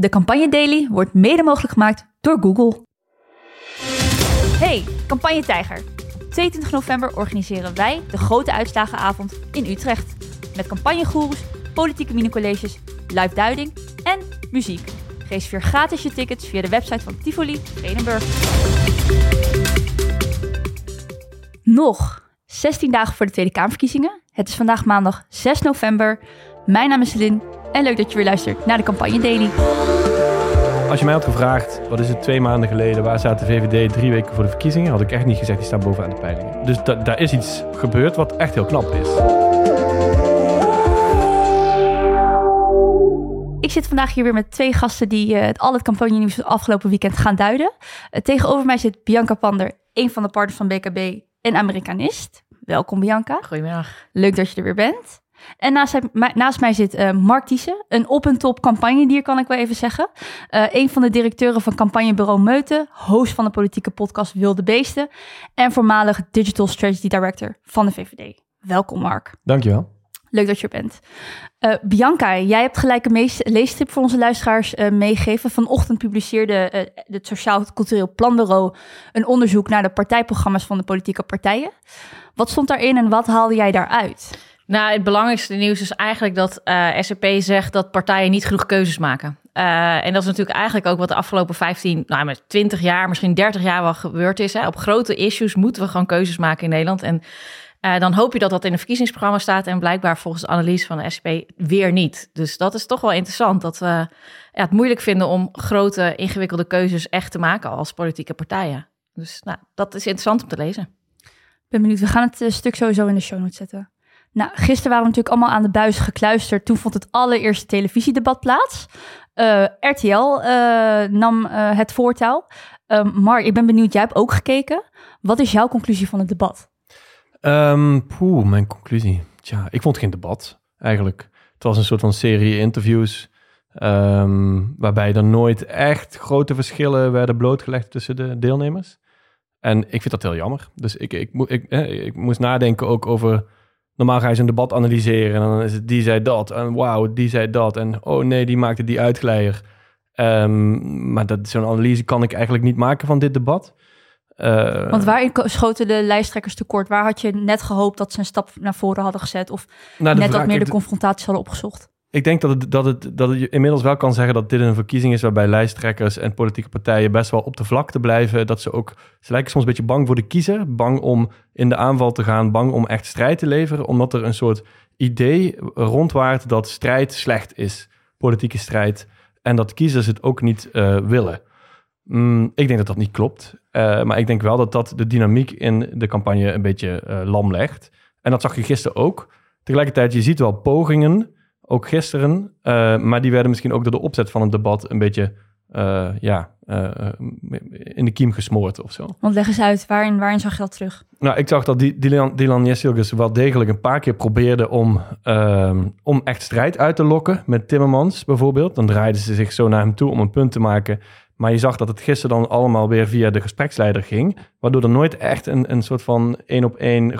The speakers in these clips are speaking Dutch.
De Campagne Daily wordt mede mogelijk gemaakt door Google. Hey, Campagne Tijger. Op 22 november organiseren wij de grote uitslagenavond in Utrecht. Met campagnegoeroes, politieke minicolleges, live duiding en muziek. Reserveer gratis je tickets via de website van Tivoli Vredenburg. Nog 16 dagen voor de Tweede Kamerverkiezingen. Het is vandaag maandag 6 november. Mijn naam is Lin en leuk dat je weer luistert naar de Campagne Daily. Als je mij had gevraagd, wat is het twee maanden geleden, waar staat de VVD drie weken voor de verkiezingen, had ik echt niet gezegd, die staan bovenaan de peilingen. Dus da daar is iets gebeurd wat echt heel knap is. Ik zit vandaag hier weer met twee gasten die uh, al het campagne nieuws van het afgelopen weekend gaan duiden. Uh, tegenover mij zit Bianca Pander, een van de partners van BKB en Amerikanist. Welkom Bianca. Goedemiddag. Leuk dat je er weer bent. En naast, naast mij zit uh, Mark Thiessen, een op-en-top campagnedier, kan ik wel even zeggen. Uh, een van de directeuren van campagnebureau Meuten, host van de politieke podcast Wilde Beesten en voormalig Digital Strategy Director van de VVD. Welkom Mark. Dankjewel. Leuk dat je er bent. Uh, Bianca, jij hebt gelijk een leestip voor onze luisteraars uh, meegegeven. Vanochtend publiceerde uh, het Sociaal Cultureel Planbureau een onderzoek naar de partijprogramma's van de politieke partijen. Wat stond daarin en wat haalde jij daaruit? Nou, het belangrijkste nieuws is eigenlijk dat SCP zegt dat partijen niet genoeg keuzes maken. en dat is natuurlijk eigenlijk ook wat de afgelopen 15, nou, met 20 jaar, misschien 30 jaar wel gebeurd is. Hè. Op grote issues moeten we gewoon keuzes maken in Nederland. En uh, dan hoop je dat dat in een verkiezingsprogramma staat en blijkbaar volgens de analyse van de SP weer niet. Dus dat is toch wel interessant dat we ja, het moeilijk vinden om grote, ingewikkelde keuzes echt te maken als politieke partijen. Dus nou, dat is interessant om te lezen. ben benieuwd. We gaan het uh, stuk sowieso in de show notes zetten. Nou, gisteren waren we natuurlijk allemaal aan de buis gekluisterd. Toen vond het allereerste televisiedebat plaats. Uh, RTL nam het voortouw. Mark, ik ben benieuwd, jij hebt ook gekeken. Wat is jouw conclusie van het debat? Um, mijn conclusie. Tja, ik vond geen debat eigenlijk. Het was een soort van serie interviews. Um, waarbij er nooit echt grote verschillen werden blootgelegd tussen de deelnemers. En ik vind dat heel jammer. Dus ik, ik, ik, ik, ik moest nadenken ook over. Normaal ga je zo'n debat analyseren. En dan is het die zei dat. En wauw, die zei dat. En oh nee, die maakte die uitglijder. Um, maar zo'n analyse kan ik eigenlijk niet maken van dit debat. Uh, Want waarin schoten de lijsttrekkers tekort? Waar had je net gehoopt dat ze een stap naar voren hadden gezet? Of nou, net wat meer de confrontaties hadden opgezocht? Ik denk dat, het, dat, het, dat je inmiddels wel kan zeggen dat dit een verkiezing is waarbij lijsttrekkers en politieke partijen best wel op de vlakte blijven. Dat ze ook, ze lijken soms een beetje bang voor de kiezer, bang om in de aanval te gaan, bang om echt strijd te leveren, omdat er een soort idee rondwaart dat strijd slecht is, politieke strijd, en dat kiezers het ook niet uh, willen. Mm, ik denk dat dat niet klopt. Uh, maar ik denk wel dat dat de dynamiek in de campagne een beetje uh, lam legt. En dat zag je gisteren ook. Tegelijkertijd, je ziet wel pogingen, ook gisteren. Uh, maar die werden misschien ook door de opzet van het debat een beetje ja, in de kiem gesmoord of zo. Want leg eens uit, waarin, waarin zag je dat terug? Nou, ik zag dat Dylan, Dylan Jessilgus wel degelijk een paar keer probeerde om, ehm, om echt strijd uit te lokken. Met Timmermans bijvoorbeeld. Dan draaiden ze zich zo naar hem toe om een punt te maken. Maar je zag dat het gisteren dan allemaal weer via de gespreksleider ging. Waardoor er nooit echt een, een soort van één op één,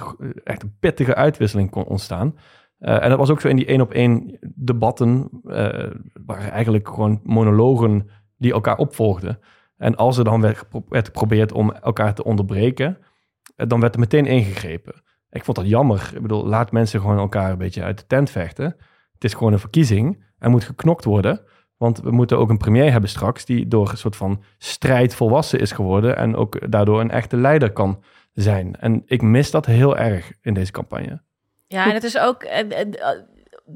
echt een pittige uitwisseling kon ontstaan. Uh, en dat was ook zo in die één op één debatten. Uh, waren eigenlijk gewoon monologen die elkaar opvolgden. En als er dan werd, werd geprobeerd om elkaar te onderbreken, uh, dan werd er meteen ingegrepen. Ik vond dat jammer. Ik bedoel, laat mensen gewoon elkaar een beetje uit de tent vechten. Het is gewoon een verkiezing. Er moet geknokt worden. Want we moeten ook een premier hebben straks die door een soort van strijd volwassen is geworden en ook daardoor een echte leider kan zijn. En ik mis dat heel erg in deze campagne. Ja, en het is ook. Eh, eh,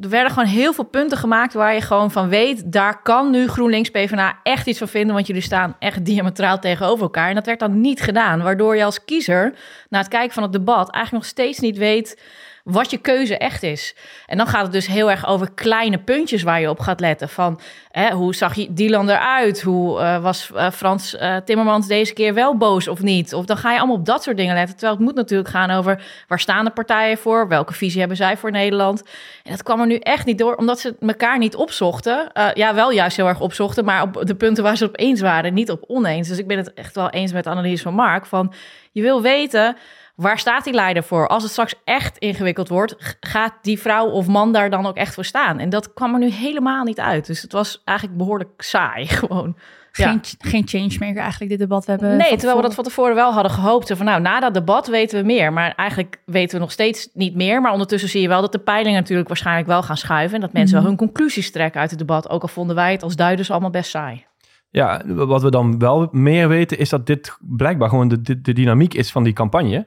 er werden gewoon heel veel punten gemaakt waar je gewoon van weet, daar kan nu GroenLinks PvdA echt iets van vinden, want jullie staan echt diametraal tegenover elkaar. En dat werd dan niet gedaan, waardoor je als kiezer na het kijken van het debat eigenlijk nog steeds niet weet wat je keuze echt is. En dan gaat het dus heel erg over kleine puntjes waar je op gaat letten. Van hè, hoe zag je Dylan eruit? Hoe uh, was uh, Frans uh, Timmermans deze keer wel boos of niet? Of dan ga je allemaal op dat soort dingen letten. Terwijl het moet natuurlijk gaan over waar staan de partijen voor? Welke visie hebben zij voor Nederland? En dat kwam er nu echt niet door, omdat ze elkaar niet opzochten. ja, wel juist heel erg opzochten, maar op de punten waar ze op eens waren, niet op oneens. Dus ik ben het echt wel eens met de analyse van Mark. Van je wil weten waar staat die leider voor? Als het straks echt ingewikkeld wordt, gaat die vrouw of man daar dan ook echt voor staan? En dat kwam er nu helemaal niet uit. Dus het was eigenlijk behoorlijk saai gewoon. Geen, ja. geen changemaker eigenlijk, dit debat. We hebben nee, terwijl we dat van tevoren wel hadden gehoopt. Van nou, na dat debat weten we meer. Maar eigenlijk weten we nog steeds niet meer. Maar ondertussen zie je wel dat de peilingen natuurlijk waarschijnlijk wel gaan schuiven. En dat mensen wel mhm. hun conclusies trekken uit het debat. Ook al vonden wij het als duiders allemaal best saai. Ja, wat we dan wel meer weten is dat dit blijkbaar gewoon de, de, de dynamiek is van die campagne.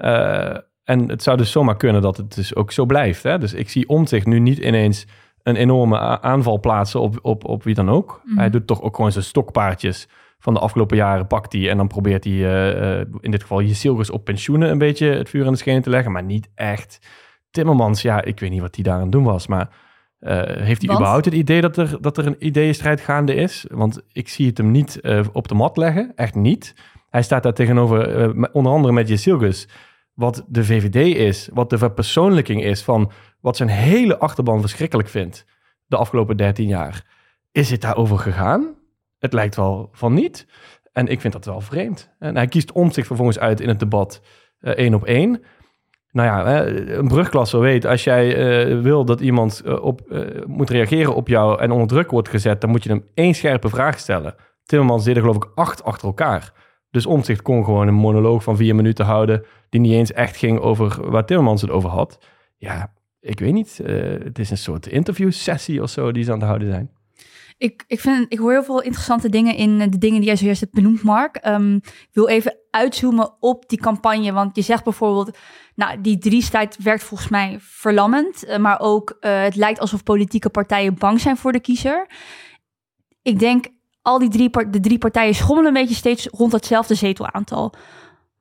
Uh, en het zou dus zomaar kunnen dat het dus ook zo blijft. Hè? Dus ik zie om zich nu niet ineens een enorme aanval plaatsen op, op, op wie dan ook. Mhm. Hij doet toch ook gewoon zijn stokpaardjes van de afgelopen jaren pakt hij en dan probeert hij uh, in dit geval je Silgers op pensioenen een beetje het vuur in de schenen te leggen, maar niet echt. Timmermans, ja, ik weet niet wat hij daar aan doen was, maar uh, heeft hij überhaupt het idee dat er, dat er een ideeënstrijd gaande is? Want ik zie het hem niet op de mat leggen, echt niet. Hij staat daar tegenover, onder andere met je Silgus, wat de VVD is, wat de verpersoonlijking is van wat zijn hele achterban verschrikkelijk vindt de afgelopen 13 jaar. Is het daarover gegaan? Het lijkt wel van niet. En ik vind dat wel vreemd. En hij kiest om zich vervolgens uit in het debat uh, één op één. Nou ja, een brugklasse weet, als jij uh, wil dat iemand uh, op, moet reageren op jou en onder druk wordt gezet, dan moet je hem één scherpe vraag stellen. Timmermans deed er geloof ik acht achter elkaar. Dus Omtzigt kon gewoon een monoloog van vier minuten houden, die niet eens echt ging over waar Timmermans het over had. Ja, ik weet niet. Uh, het is een soort interviewsessie of zo die ze aan het houden zijn. Ik, ik, vind, ik hoor heel veel interessante dingen in de dingen die jij zojuist hebt benoemd, Mark. Um, ik wil even uitzoomen op die campagne. Want je zegt bijvoorbeeld, nou, die drie-strijd werkt volgens mij verlammend. Uh, maar ook, het lijkt alsof politieke partijen bang zijn voor de kiezer. Ik denk, al die drie, de drie partijen schommelen een beetje steeds rond hetzelfde zetelaantal.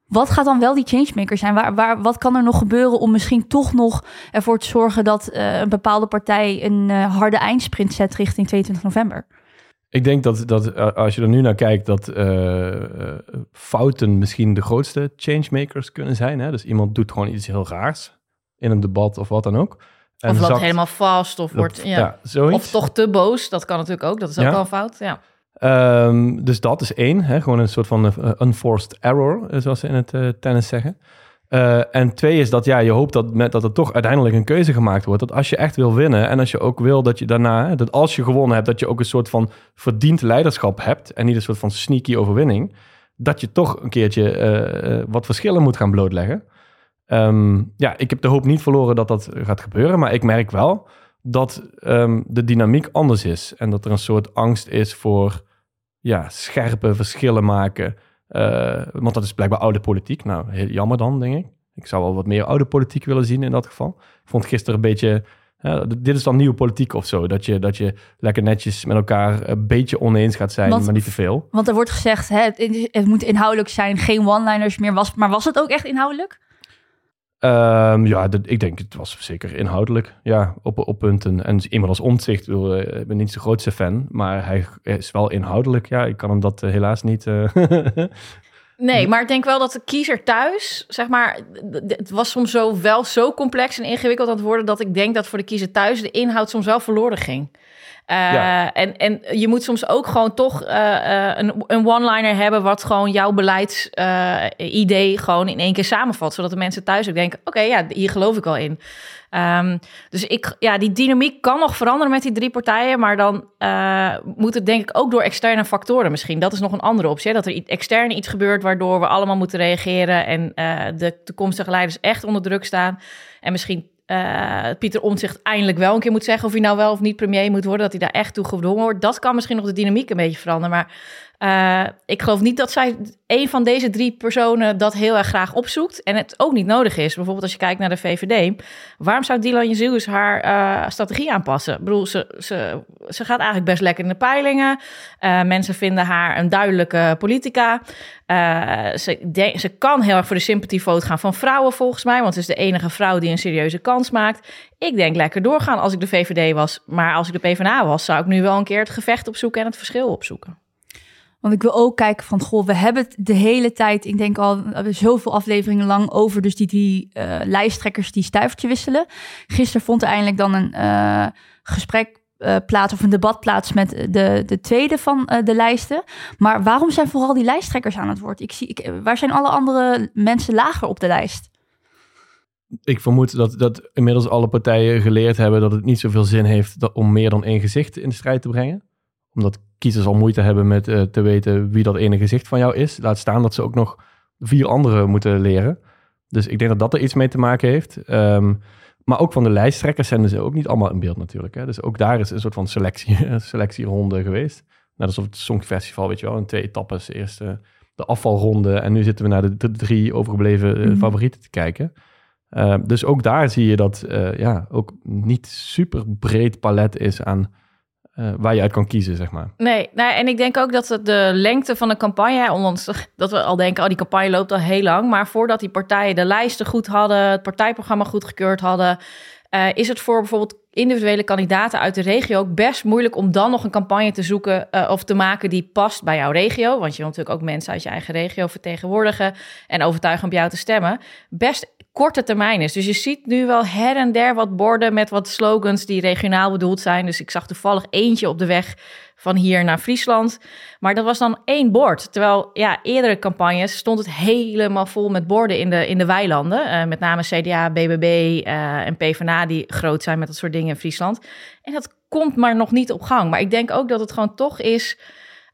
Wat gaat dan wel die changemaker zijn? Waar, waar, wat kan er nog gebeuren om misschien toch nog ervoor te zorgen dat uh, een bepaalde partij een uh, harde eindsprint zet richting 22 november? Ik denk dat, dat uh, als je er nu naar kijkt, dat fouten misschien de grootste changemakers kunnen zijn. Hè? Dus iemand doet gewoon iets heel raars in een debat of wat dan ook. En of loopt helemaal vast of wordt ja, ja of toch te boos. Dat kan natuurlijk ook. Dat is ook ja. wel een fout. Ja. Um, dus dat is één, hè, gewoon een soort van uh, unforced error, eh, zoals ze in het uh, tennis zeggen. En twee is dat ja, je hoopt dat, dat er toch uiteindelijk een keuze gemaakt wordt. Dat als je echt wil winnen en als je ook wil dat je daarna, dat als je gewonnen hebt, dat je ook een soort van verdiend leiderschap hebt en niet een soort van sneaky overwinning, dat je toch een keertje wat verschillen moet gaan blootleggen. Um, ja, ik heb de hoop niet verloren dat dat gaat gebeuren, maar ik merk wel dat um, de dynamiek anders is en dat er een soort angst is voor ja, scherpe verschillen maken. Uh, want dat is blijkbaar oude politiek. Nou, heel jammer dan, denk ik. Ik zou wel wat meer oude politiek willen zien in dat geval. Ik vond gisteren een beetje... Uh, dit is dan nieuwe politiek of zo. Dat je, dat je lekker netjes met elkaar een beetje oneens gaat zijn, maar niet te veel. Want er wordt gezegd, hè, het, het moet inhoudelijk zijn, geen one-liners meer. Was, maar was het ook echt inhoudelijk? Um, ja, ik denk het was zeker inhoudelijk. Ja, op, op punten. En iemand als omzicht, wil, ik ben niet de grootste fan, maar hij is wel inhoudelijk. Ja, ik kan hem dat uh, helaas niet. Uh, nee, maar ik denk wel dat de kiezer thuis, zeg maar, het was soms zo wel zo complex en ingewikkeld aan het worden dat ik denk dat voor de kiezer thuis de inhoud soms wel verloren ging. Uh, en, en je moet soms ook gewoon toch uh, uh, een, een one-liner hebben... wat gewoon jouw beleidsidee gewoon in één keer samenvat. Zodat de mensen thuis ook denken... oké, ja, hier geloof ik al in. Um, dus ik, ja, die dynamiek kan nog veranderen met die drie partijen... maar dan moet het denk ik ook door externe factoren misschien. Dat is nog een andere optie. Dat er extern iets gebeurt waardoor we allemaal moeten reageren... en de toekomstige leiders echt onder druk staan... en misschien uh, Pieter Omtzigt eindelijk wel een keer moet zeggen of hij nou wel of niet premier moet worden, dat hij daar echt toe gedwongen wordt. Dat kan misschien nog de dynamiek een beetje veranderen. Maar uh, ik geloof niet dat zij een van deze drie personen dat heel erg graag opzoekt en het ook niet nodig is. Bijvoorbeeld als je kijkt naar de VVD. Waarom zou Dylan Jezus haar uh, strategie aanpassen? Ik bedoel, ze, ze, ze gaat eigenlijk best lekker in de peilingen. Uh, mensen vinden haar een duidelijke politica. ze, ze kan heel erg voor de sympathievote gaan van vrouwen volgens mij. Want ze is de enige vrouw die een serieuze kans maakt. Ik denk lekker doorgaan als ik de VVD was. Maar als ik de PvdA was, zou ik nu wel een keer het gevecht opzoeken en het verschil opzoeken. Want ik wil ook kijken van, goh, we hebben het de hele tijd, ik denk al zoveel afleveringen lang over dus die, die uh, lijsttrekkers die stuivertje wisselen. Gisteren vond er eindelijk dan een uh, gesprek eh, plaats of een debat plaats met de, de tweede van eh, de lijsten. Maar waarom zijn vooral die lijsttrekkers aan het woord? Ik zie, ik, waar zijn alle andere mensen lager op de lijst? Ik vermoed dat, dat inmiddels alle partijen geleerd hebben dat het niet zoveel zin heeft om meer dan één gezicht in de strijd te brengen. Omdat kiezers al moeite hebben met eh, te weten wie dat ene gezicht van jou is. Laat staan dat ze ook nog vier anderen moeten leren. Dus ik denk dat dat er iets mee te maken heeft. Ehm, maar ook van de lijsttrekkers zijn ze ook niet allemaal in beeld natuurlijk. Hè? Dus ook daar is een soort van selectie, selectieronde geweest. Net alsof het Songfestival, weet je wel, in twee etappes. Eerst eh, de afvalronde en nu zitten we naar de, de drie overgebleven eh, Mhm. favorieten te kijken. Uh, dus ook daar zie je dat uh, ja, ook niet super breed palet is aan uh, waar je uit kan kiezen, zeg maar. Nee, nou, en ik denk ook dat de lengte van de campagne, ondanks dat we al denken, oh, die campagne loopt al heel lang, maar voordat die partijen de lijsten goed hadden, het partijprogramma goedgekeurd hadden, uh, is het voor bijvoorbeeld individuele kandidaten uit de regio ook best moeilijk om dan nog een campagne te zoeken uh, of te maken die past bij jouw regio. Want je wil natuurlijk ook mensen uit je eigen regio vertegenwoordigen en overtuigen om jou te stemmen. Best korte termijn is. Dus je ziet nu wel her en der wat borden met wat slogans die regionaal bedoeld zijn. Dus ik zag toevallig eentje op de weg van hier naar Friesland. Maar dat was dan één bord. Terwijl ja, eerdere campagnes stond het helemaal vol met borden in de, in de weilanden. Uh, met name CDA, BBB uh, en PvdA die groot zijn met dat soort dingen in Friesland. En dat komt maar nog niet op gang. Maar ik denk ook dat het gewoon toch is...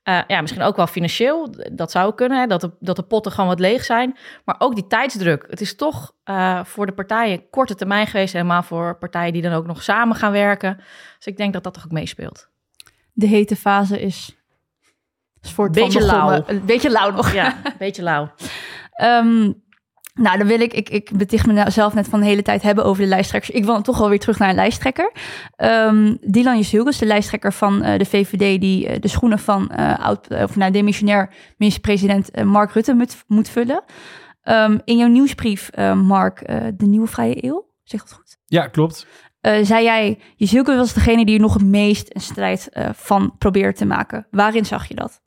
Uh, ja, misschien ook wel financieel, dat zou kunnen, hè, dat, de, dat de potten gewoon wat leeg zijn. Maar ook die tijdsdruk. Het is toch uh, voor de partijen korte termijn geweest, helemaal voor partijen die dan ook nog samen gaan werken. Dus ik denk dat dat toch ook meespeelt. De hete fase is, is voor het beetje lauw. Een beetje lauw nog. Ja, een beetje lauw. um, nou, dan wil ik, ik, ik beticht mezelf net van de hele tijd hebben over de lijsttrekkers. Ik wil toch wel weer terug naar een lijsttrekker. Um, Dylan Jesulgus, de lijsttrekker van uh, de VVD, die uh, de schoenen van uh, oud, of nou, demissionair minister-president Mark Rutte moet, moet vullen. Um, in jouw nieuwsbrief, Mark, de Nieuwe Vrije Eeuw, zeg dat goed? Ja, klopt. zei jij, Jesulgus was degene die er nog het meest een strijd van probeerde te maken. Waarin zag je dat?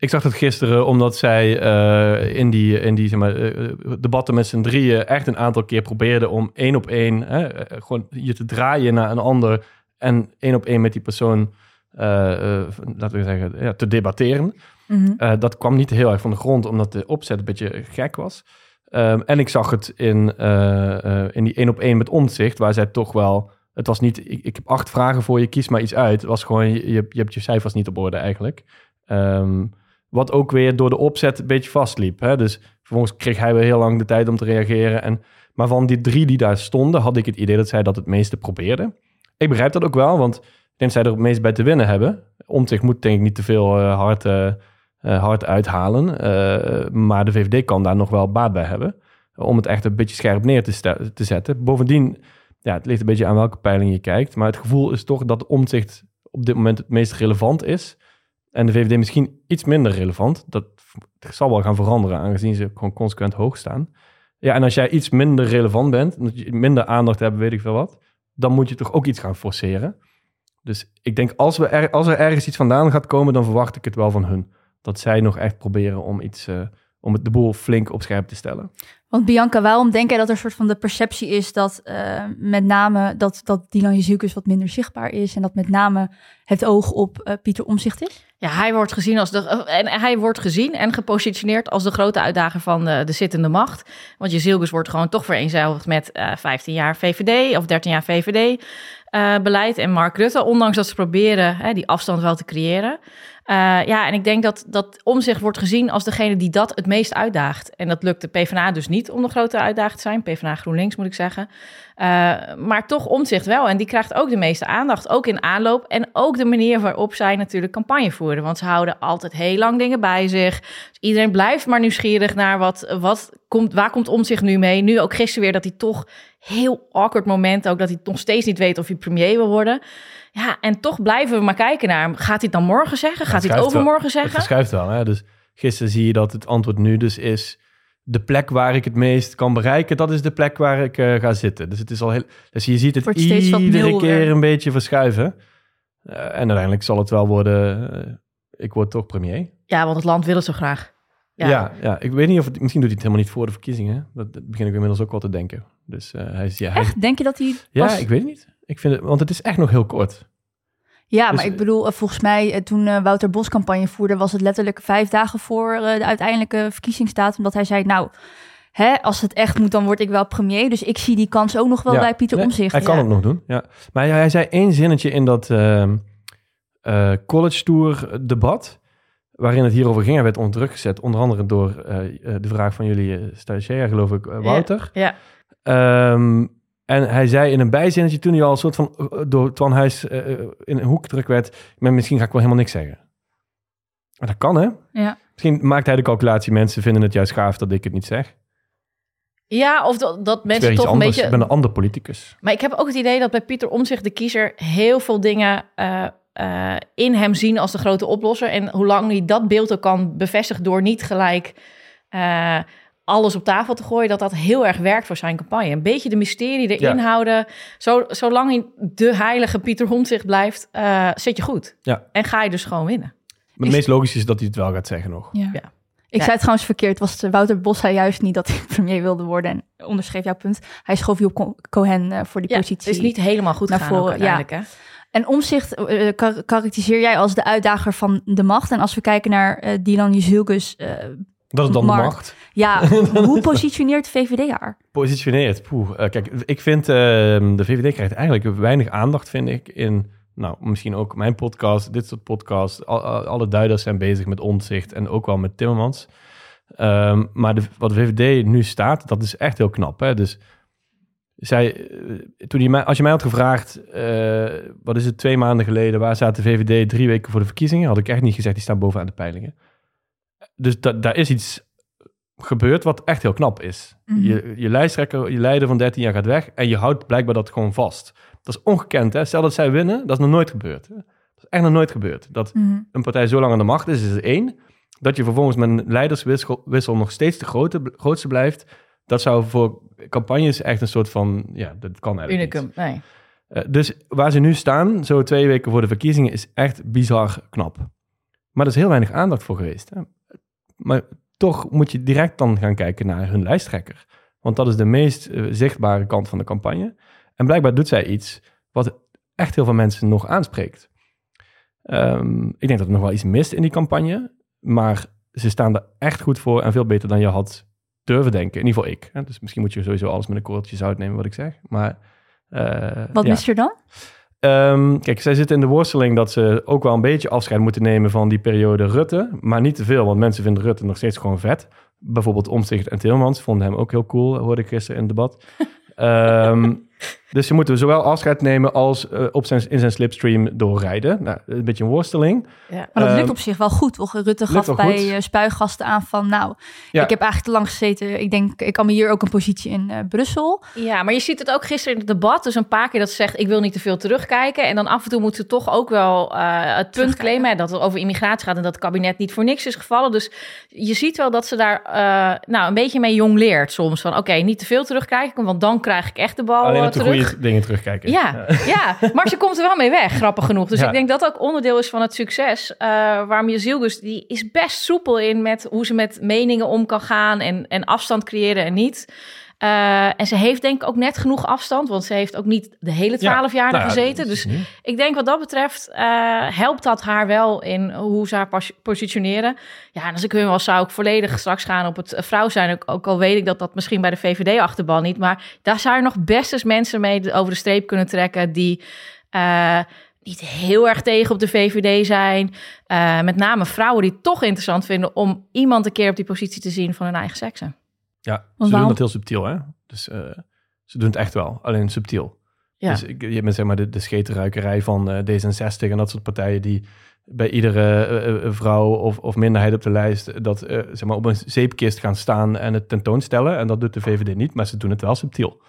Ik zag het gisteren omdat zij uh, in die, in die zeg maar, uh, debatten met z'n drieën echt een aantal keer probeerden om één op één gewoon je te draaien naar een ander en één op één met die persoon, laten we zeggen, ja, te debatteren. Mm -hmm. dat kwam niet heel erg van de grond omdat de opzet een beetje gek was. Um, en ik zag het in, in die één op één met omzicht, waar zij toch wel. Het was niet, ik, ik, heb acht vragen voor je, kies maar iets uit. Het was gewoon, je, je hebt je cijfers niet op orde eigenlijk. Um, wat ook weer door de opzet een beetje vastliep. Hè? Dus vervolgens kreeg hij weer heel lang de tijd om te reageren. En, maar van die drie die daar stonden, had ik het idee dat zij dat het meeste probeerden. Ik begrijp dat ook wel, want ik denk dat zij er het meest bij te winnen hebben. Om zich moet denk ik niet te veel uh, hard, uh, uh, hard uithalen. Maar de VVD kan daar nog wel baat bij hebben. Om het echt een beetje scherp neer te, te zetten. Bovendien, ja, het ligt een beetje aan welke peiling je kijkt. Maar het gevoel is toch dat omzicht op dit moment het meest relevant is. En de VVD misschien iets minder relevant. Dat zal wel gaan veranderen, aangezien ze gewoon consequent hoog staan. Ja, en als jij iets minder relevant bent, minder aandacht hebt, weet ik veel wat, dan moet je toch ook iets gaan forceren. Dus ik denk, als, we er, als er ergens iets vandaan gaat komen, dan verwacht ik het wel van hun. Dat zij nog echt proberen om iets, uh, om het de boel flink op scherp te stellen. Want Bianca, waarom denk jij dat er een soort van de perceptie is dat uh, met name dat, dat Dylan Jezielkus wat minder zichtbaar is en dat met name het oog op uh, Pieter Omzicht is? Ja, hij wordt gezien als de en hij wordt gezien en gepositioneerd als de grote uitdager van de, de zittende macht. Want Jezielkus wordt gewoon toch vereenzelvigd met uh, 15 jaar VVD of 13 jaar VVD. Uh, beleid en Mark Rutte, ondanks dat ze proberen hè, die afstand wel te creëren. Uh, ja, en ik denk dat, dat Omzicht wordt gezien als degene die dat het meest uitdaagt. En dat lukt de PvdA dus niet om de grote uitdager te zijn. PvdA GroenLinks moet ik zeggen. Uh, maar toch Omzicht wel. En die krijgt ook de meeste aandacht, ook in aanloop. En ook de manier waarop zij natuurlijk campagne voeren. Want ze houden altijd heel lang dingen bij zich. Dus iedereen blijft maar nieuwsgierig naar wat, wat komt, waar komt Omzicht nu mee. Nu ook gisteren weer dat hij toch heel awkward moment ook dat hij nog steeds niet weet of hij premier wil worden. Ja, en toch blijven we maar kijken naar hem. Gaat hij het dan morgen zeggen? Gaat hij het overmorgen wel. zeggen? Het verschuift wel. Hè? Dus gisteren zie je dat het antwoord nu dus is... de plek waar ik het meest kan bereiken... dat is de plek waar ik uh, ga zitten. Dus, het is al heel, dus je ziet het, het iedere keer een beetje verschuiven. Uh, en uiteindelijk zal het wel worden... Uh, ik word toch premier. Ja, want het land wil het zo graag. Ja, ja, ja, ik weet niet of het... Misschien doet hij het helemaal niet voor de verkiezingen. Dat, dat begin ik inmiddels ook wel te denken. Dus hij is... Ja, Echt? Denk je dat hij... Ja, ik weet het niet. Ik vind het, want het is echt nog heel kort. Ja, Dus, maar ik bedoel, eh, volgens mij eh, toen eh, Wouter Bos campagne voerde, was het letterlijk vijf dagen voor eh, de uiteindelijke verkiezingsdatum dat hij zei, nou, hè, als het echt moet, dan word ik wel premier. Dus ik zie die kans ook nog wel Ja, bij Pieter nee, Omzicht. Hij kan het nog doen, ja. Maar hij, hij zei één zinnetje in dat ehm, eh, college tour debat, waarin het hierover ging. Hij werd onder druk gezet, onder andere door de vraag van jullie uh, stagiair, geloof ik, Wouter. Ja. Ehm, en hij zei in een bijzinnetje toen hij al een soort van eh, door Twan Huis eh, eh, in een hoek gedrukt werd, maar misschien ga ik wel helemaal niks zeggen. Maar dat kan, hè? Ja. Misschien maakt hij de calculatie, mensen vinden het juist gaaf dat ik het niet zeg. Ja, of dat, mensen toch een beetje... Ik ben een ander politicus. Maar ik heb ook het idee dat bij Pieter Omzicht de kiezer heel veel dingen in hem zien als de grote oplosser. En hoe lang hij dat beeld ook kan bevestigen door niet gelijk alles op tafel te gooien, dat dat heel erg werkt voor zijn campagne. Een beetje de mysterie erin Ja. houden. Zo, zolang hij de heilige Pieter Omzicht blijft, eh, zit je goed. Ja. En ga je dus gewoon winnen. Maar het meest logisch is dat hij het wel gaat zeggen nog. Ja. Ja. Ik Ja. zei het trouwens verkeerd. Was het, Wouter Bos zei juist niet dat hij premier wilde worden. En onderschreef jouw punt. Hij schoof Job Co- Cohen eh, voor die Ja, het positie. is niet helemaal goed naar voren, ja. Hè? En omzicht eh, kar- karakteriseer jij als de uitdager van de macht. En als we kijken naar Dylan Jezilgus, eh Dat is dan Mark. de macht. ja, hoe positioneert de VVD haar? Positioneert. Poeh. eh, kijk, ik vind ehm, de VVD krijgt eigenlijk weinig aandacht, vind ik, in, nou, misschien ook mijn podcast, dit soort podcasts. Al- al- alle duiders zijn bezig met onzicht en ook wel met Timmermans. Ehm, maar de, wat de VVD nu staat, dat is echt heel knap. Hè? Dus zij, eh, toen je mij, als je mij had gevraagd, eh, wat is het, twee maanden geleden, waar staat de VVD drie weken voor de verkiezingen, had ik echt niet gezegd, die staan bovenaan de peilingen. Dus da, daar is iets gebeurd wat echt heel knap is. Mhm. Je, je lijsttrekker, je leider van 13 jaar gaat weg en je houdt blijkbaar dat gewoon vast. Dat is ongekend, hè? Stel dat zij winnen, dat is nog nooit gebeurd. Hè? Dat is echt nog nooit gebeurd. Dat een partij zo lang aan de macht is, is één. Dat je vervolgens met een leiderswissel wissel nog steeds de grote, grootste blijft. Dat zou voor campagnes echt een soort van... Ja, dat kan eigenlijk niet. Unicum, nee. Eh, dus waar ze nu staan, zo twee weken voor de verkiezingen, is echt bizar knap. Maar er is heel weinig aandacht voor geweest. Hè? Maar toch moet je direct dan gaan kijken naar hun lijsttrekker. Want dat is de meest eh, zichtbare kant van de campagne. En blijkbaar doet zij iets wat echt heel veel mensen nog aanspreekt. Ehm, ik denk dat er nog wel iets mist in die campagne. Maar ze staan er echt goed voor en veel beter dan je had durven denken. In ieder geval ik. Hè? Dus misschien moet je sowieso alles met een korreltje zout nemen wat ik zeg. Maar eh, Wat ja. mist er dan? Ehm, kijk, zij zitten in de worsteling dat ze ook wel een beetje afscheid moeten nemen van die periode Rutte. Maar niet te veel, want mensen vinden Rutte nog steeds gewoon vet. Bijvoorbeeld Omtzigt en Tilmans vonden hem ook heel cool, hoorde ik gisteren in het debat. Ehm, dus ze moeten zowel afscheid nemen als eh, op zijn, in zijn slipstream doorrijden. Nou, een beetje een worsteling. Ja. Maar dat Ehm, lukt op zich wel goed. toch? Rutte gaf bij eh, spuigasten aan van... nou, Ja. ik heb eigenlijk te lang gezeten. Ik denk, ik kan me hier ook een positie in eh, Brussel. Ja, maar je ziet het ook gisteren in het debat. Dus een paar keer dat ze zegt, ik wil niet te veel terugkijken. En dan af en toe moet ze toch ook wel eh, het punt claimen... dat het over immigratie gaat en dat het kabinet niet voor niks is gevallen. Dus je ziet wel dat ze daar eh, nou, een beetje mee jong leert soms. Van oké, niet te veel terugkijken, want dan krijg ik echt de bal op de terug. goede dingen terugkijken. Ja, ja, maar ze komt er wel mee weg, grappig genoeg. Dus Ja. ik denk dat ook onderdeel is van het succes. eh waarom Zielgus, die is best soepel in met hoe ze met meningen om kan gaan en, en afstand creëren en niet. Eh, en ze heeft denk ik ook net genoeg afstand, want ze heeft ook niet de hele twaalf jaar Nou er ja, gezeten. dat is Dus niet. ik denk wat dat betreft eh, helpt dat haar wel in hoe ze haar positioneren. Ja, en als ik hun was, zou ik volledig straks gaan op het eh, vrouw zijn. Ook, ook al weet ik dat dat misschien bij de VVD-achterban niet. Maar daar zou je nog best eens mensen mee over de streep kunnen trekken die niet heel erg tegen op de VVD zijn. Met name vrouwen die het toch interessant vinden om iemand een keer op die positie te zien van hun eigen seksen. Ja, ze waarom- doen dat heel subtiel, hè? Dus eh, ze doen het echt wel, alleen subtiel. Ja. Dus ik- je bent zeg maar de, de van eh, D66 en dat soort partijen die bij iedere eh, vrouw of, of minderheid op de lijst dat zeg maar op een zeepkist gaan staan en het tentoonstellen. En dat doet de VVD niet, maar ze doen het wel subtiel.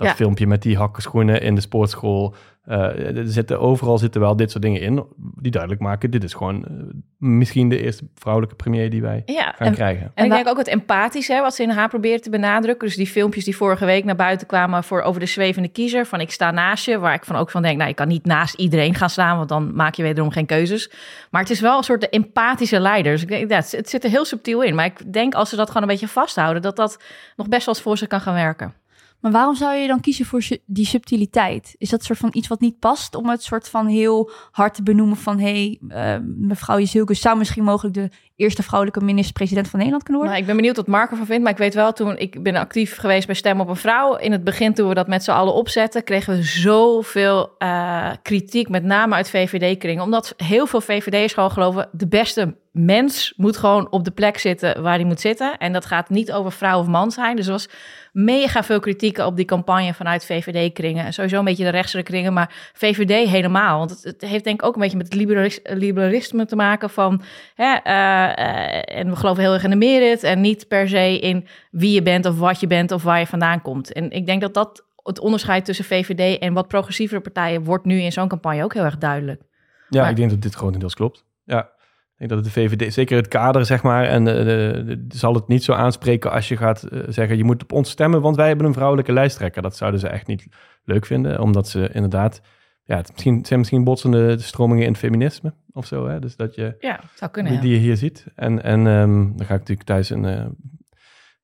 Dat Ja. filmpje met die hakkenschoenen in de sportschool. eh, er zitten, overal zitten wel dit soort dingen in die duidelijk maken. Dit is gewoon eh, misschien de eerste vrouwelijke premier die wij Ja, gaan en, krijgen. En, En ik denk ook het empathische, hè, wat ze in haar probeert te benadrukken. Dus die filmpjes die vorige week naar buiten kwamen voor over de zwevende kiezer. Van ik sta naast je, waar ik van ook van denk, nou je kan niet naast iedereen gaan staan, want dan maak je wederom geen keuzes. Maar het is wel een soort de empathische leider. Dus ik denk, ja, het, het zit er heel subtiel in. Maar ik denk als ze dat gewoon een beetje vasthouden, dat dat nog best wel eens voor ze kan gaan werken. Maar waarom zou je dan kiezen voor die subtiliteit? Is dat soort van iets wat niet past om het soort van heel hard te benoemen van hé, hey, uh, mevrouw Jezilkus zou misschien mogelijk de eerste vrouwelijke minister-president van Nederland kunnen? Nou, ik ben benieuwd wat Marco van vindt, maar ik weet wel toen ik ben actief geweest bij Stem op een Vrouw. In het begin toen we dat met z'n allen opzetten, kregen we zoveel uh, kritiek, met name uit VVD-kringen, omdat heel veel VVD'ers gewoon geloven de beste mens moet gewoon op de plek zitten waar hij moet zitten. En dat gaat niet over vrouw of man zijn. Dus er was mega veel kritiek op die campagne vanuit VVD-kringen. Sowieso een beetje de rechtse kringen, maar VVD helemaal. Want het, heeft denk ik ook een beetje met het liberalis liberalisme te maken van... Hè, uh, uh, en we geloven heel erg in de merit en niet per se in wie je bent of wat je bent of waar je vandaan komt. En ik denk dat dat het onderscheid tussen VVD en wat progressievere partijen wordt nu in zo'n campagne ook heel erg duidelijk. Ja, maar, ik denk dat dit grotendeels klopt. Ja. Ik denk dat de VVD, zeker het kader, zeg maar, en de, de, de, zal het niet zo aanspreken als je gaat uh, zeggen, je moet op ons stemmen, want wij hebben een vrouwelijke lijsttrekker. Dat zouden ze echt niet leuk vinden, omdat ze inderdaad, ja, het misschien, zijn misschien botsende stromingen in het feminisme of zo, hè? Dus dat je, ja, zou kunnen, die, die je hier ziet. En, en um, dan ga ik natuurlijk thuis een, uh,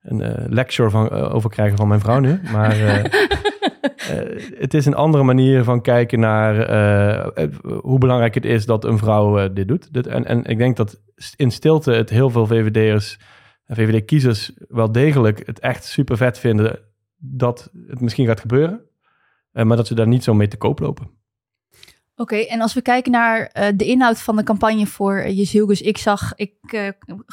een uh, lecture van, over krijgen van mijn vrouw nu, maar... Het is een andere manier van kijken naar hoe belangrijk het is dat een vrouw dit doet. Dit, en, en ik denk dat in stilte het heel veel VVD'ers en VVD-kiezers wel degelijk het echt super vet vinden dat het misschien gaat gebeuren. maar dat ze daar niet zo mee te koop lopen. Oké, en als we kijken naar uh, de inhoud van de campagne voor uh, Jezilgus. Ik zag, ik uh,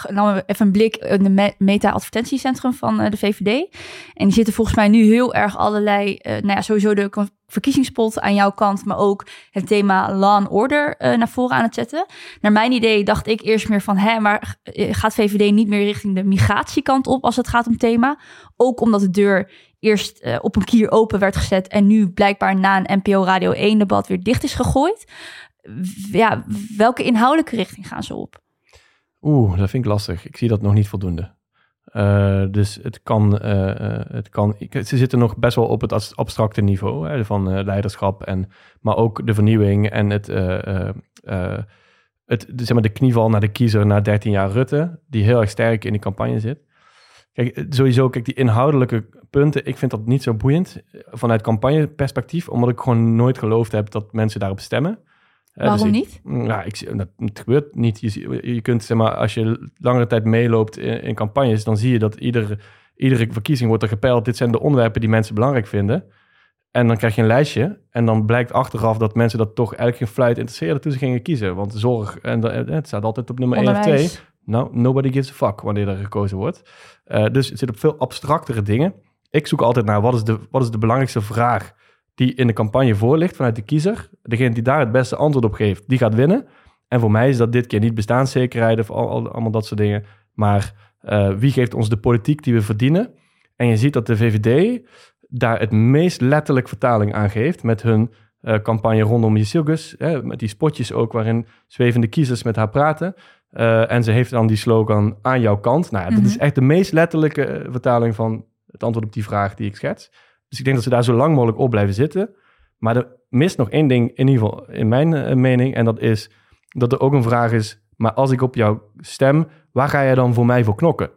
nam even een blik in de me meta-advertentiecentrum van de VVD. En die zitten volgens mij nu heel erg allerlei, nou ja, sowieso de verkiezingspot aan jouw kant, maar ook het thema law and order naar voren aan het zetten. Naar mijn idee dacht ik eerst meer van, hè, maar gaat VVD niet meer richting de migratiekant op als het gaat om thema? Ook omdat de deur eerst uh, op een kier open werd gezet en nu blijkbaar na een NPO Radio 1 debat weer dicht is gegooid. Ja, welke inhoudelijke richting gaan ze op? Oeh, dat vind ik lastig. Ik zie dat nog niet voldoende. Uh, dus het kan, uh, het kan. Ze zitten nog best wel op het abstracte niveau hè, van leiderschap en, maar ook de vernieuwing en het, het zeg maar de knieval naar de kiezer na 13 jaar Rutte, die heel erg sterk in die campagne zit. Kijk, sowieso, kijk, die inhoudelijke punten, ik vind dat niet zo boeiend vanuit campagneperspectief, omdat ik gewoon nooit geloofd heb dat mensen daarop stemmen. Waarom dus ik, niet? Ja, ik, dat, het gebeurt niet. Je, je kunt, zeg maar, als je langere tijd meeloopt in, in, campagnes, dan zie je dat iedere, iedere verkiezing wordt er gepeild. Dit zijn de onderwerpen die mensen belangrijk vinden. En dan krijg je een lijstje. En dan blijkt achteraf dat mensen dat toch eigenlijk geen fluit interesseerde toen ze gingen kiezen. Want zorg, en het staat altijd op nummer 1 of 2. Nou, nobody gives a fuck wanneer er gekozen wordt. Uh, dus het zit op veel abstractere dingen. Ik zoek altijd naar wat is, de, wat is de belangrijkste vraag die in de campagne voor ligt vanuit de kiezer. Degene die daar het beste antwoord op geeft, die gaat winnen. En voor mij is dat dit keer niet bestaanszekerheid of al, al, allemaal dat soort dingen. Maar uh, wie geeft ons de politiek die we verdienen? En je ziet dat de VVD daar het meest letterlijk vertaling aan geeft met hun uh, campagne rondom Jezilgus. Met die spotjes ook waarin zwevende kiezers met haar praten. Uh, en ze heeft dan die slogan aan jouw kant. Nou, ja, dat mm -hmm. is echt de meest letterlijke uh, vertaling van het antwoord op die vraag die ik schets. Dus ik denk dat ze daar zo lang mogelijk op blijven zitten. Maar er mist nog één ding, in ieder geval in mijn uh, mening. En dat is dat er ook een vraag is, maar als ik op jou stem, waar ga jij dan voor mij voor knokken?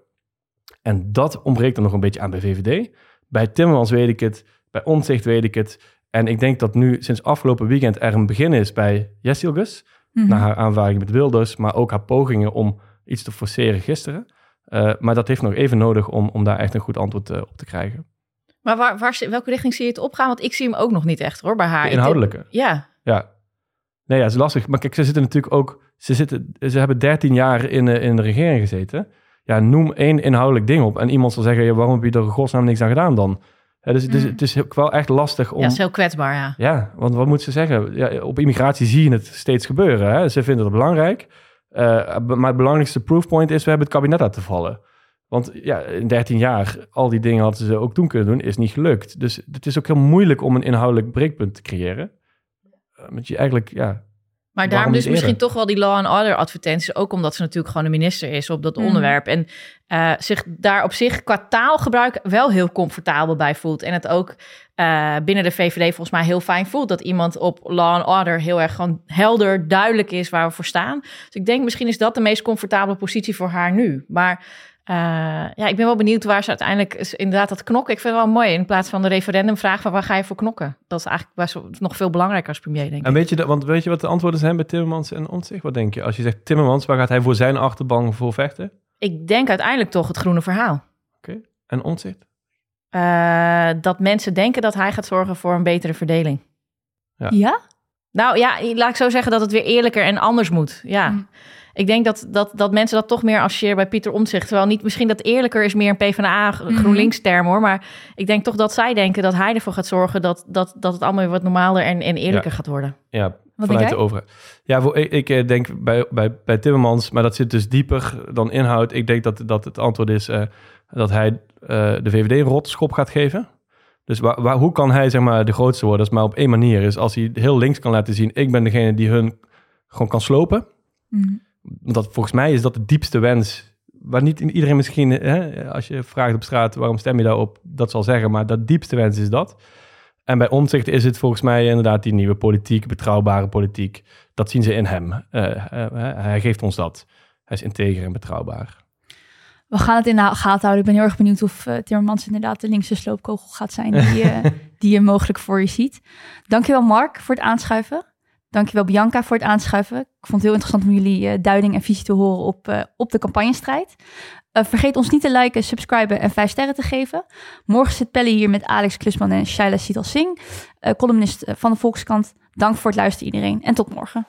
En dat ontbreekt er nog een beetje aan bij VVD. Bij Timmermans weet ik het, bij Omtzigt weet ik het. En ik denk dat nu sinds afgelopen weekend er een begin is bij Jessilgus. Mm -hmm. Na haar aanvaring met Wilders, maar ook haar pogingen om iets te forceren gisteren. Uh, maar dat heeft nog even nodig om, om daar echt een goed antwoord uh, op te krijgen. Maar waar, waar, welke richting zie je het opgaan? Want ik zie hem ook nog niet echt hoor, bij haar. De inhoudelijke? Ja. Ja. Nee, ja, het is lastig. Maar kijk, ze zitten natuurlijk ook... Ze, zitten, ze hebben 13 jaar in, uh, in de regering gezeten. Ja, noem één inhoudelijk ding op. En iemand zal zeggen, ja, waarom heb je er godsnaam niks aan gedaan dan? Ja, dus, mm. dus het is wel echt lastig om... Ja, is heel kwetsbaar, ja. Ja, want wat moet ze zeggen? Ja, op immigratie zie je het steeds gebeuren. Hè? Ze vinden het belangrijk. Uh, maar het belangrijkste proofpoint is, we hebben het kabinet laten vallen. Want ja, in 13 jaar, al die dingen hadden ze ook toen kunnen doen, is niet gelukt. Dus het is ook heel moeilijk om een inhoudelijk breekpunt te creëren. Want je eigenlijk, ja... Maar daarom dus misschien toch wel die law and order advertenties. Ook omdat ze natuurlijk gewoon de minister is op dat mm. onderwerp. En uh, zich daar op zich qua taalgebruik wel heel comfortabel bij voelt. En het ook uh, binnen de VVD volgens mij heel fijn voelt. Dat iemand op law and order heel erg gewoon helder, duidelijk is waar we voor staan. Dus ik denk misschien is dat de meest comfortabele positie voor haar nu. Maar Uh, ja, ik ben wel benieuwd waar ze uiteindelijk is inderdaad dat knokken. Ik vind het wel mooi in plaats van de referendumvraag van waar ga je voor knokken. Dat is eigenlijk best nog veel belangrijker als premier, denk ik. En weet je, want weet je wat de antwoorden zijn bij Timmermans en Omtzigt? Wat denk je? Als je zegt Timmermans, waar gaat hij voor zijn achterban voor vechten? Ik denk uiteindelijk toch het groene verhaal. Oké. Okay. En Omtzigt? Uh, dat mensen denken dat hij gaat zorgen voor een betere verdeling. Ja? ja? Nou ja, laat ik zo zeggen dat het weer eerlijker en anders moet. Ja. Hm. Ik denk dat, dat, dat mensen dat toch meer associëren bij Pieter Omtzigt. Terwijl niet misschien dat eerlijker is meer een PvdA mhm. GroenLinks term hoor. Maar ik denk toch dat zij denken dat hij ervoor gaat zorgen dat, dat, dat het allemaal weer wat normaler en, en eerlijker gaat worden. Ja, wat vanuit de overheid. Ja, voor, ik, ik eh, denk bij, bij, bij Timmermans, maar dat zit dus dieper dan inhoud. Ik denk dat, dat het antwoord is uh, dat hij uh, de VVD een rotschop gaat geven. Dus waar, waar, hoe kan hij zeg maar de grootste worden? Dat is maar op één manier is als hij heel links kan laten zien. Ik ben degene die hun gewoon kan slopen. Mm dat, volgens mij is dat de diepste wens. Waar niet iedereen misschien, hè, als je vraagt op straat waarom stem je daarop, dat zal zeggen. Maar dat diepste wens is dat. En bij Omtzigt is het volgens mij inderdaad die nieuwe politiek, betrouwbare politiek. Dat zien ze in hem. Uh, hij geeft ons dat. Hij is integer en betrouwbaar. We gaan het in de gaten houden. Ik ben heel erg benieuwd of uh, Timmermans inderdaad de linkse sloopkogel gaat zijn die, die je mogelijk voor je ziet. Dankjewel Mark voor het aanschuiven. Dankjewel Bianca voor het aanschuiven. Ik vond het heel interessant om jullie uh, duiding en visie te horen op, uh, op de campagnestrijd. Vergeet ons niet te liken, subscriben en vijf sterren te geven. Morgen zit Pelle hier met Alex Klusman en Shaila Sital Singh, columnist van de Volkskrant. Dank voor het luisteren iedereen en tot morgen.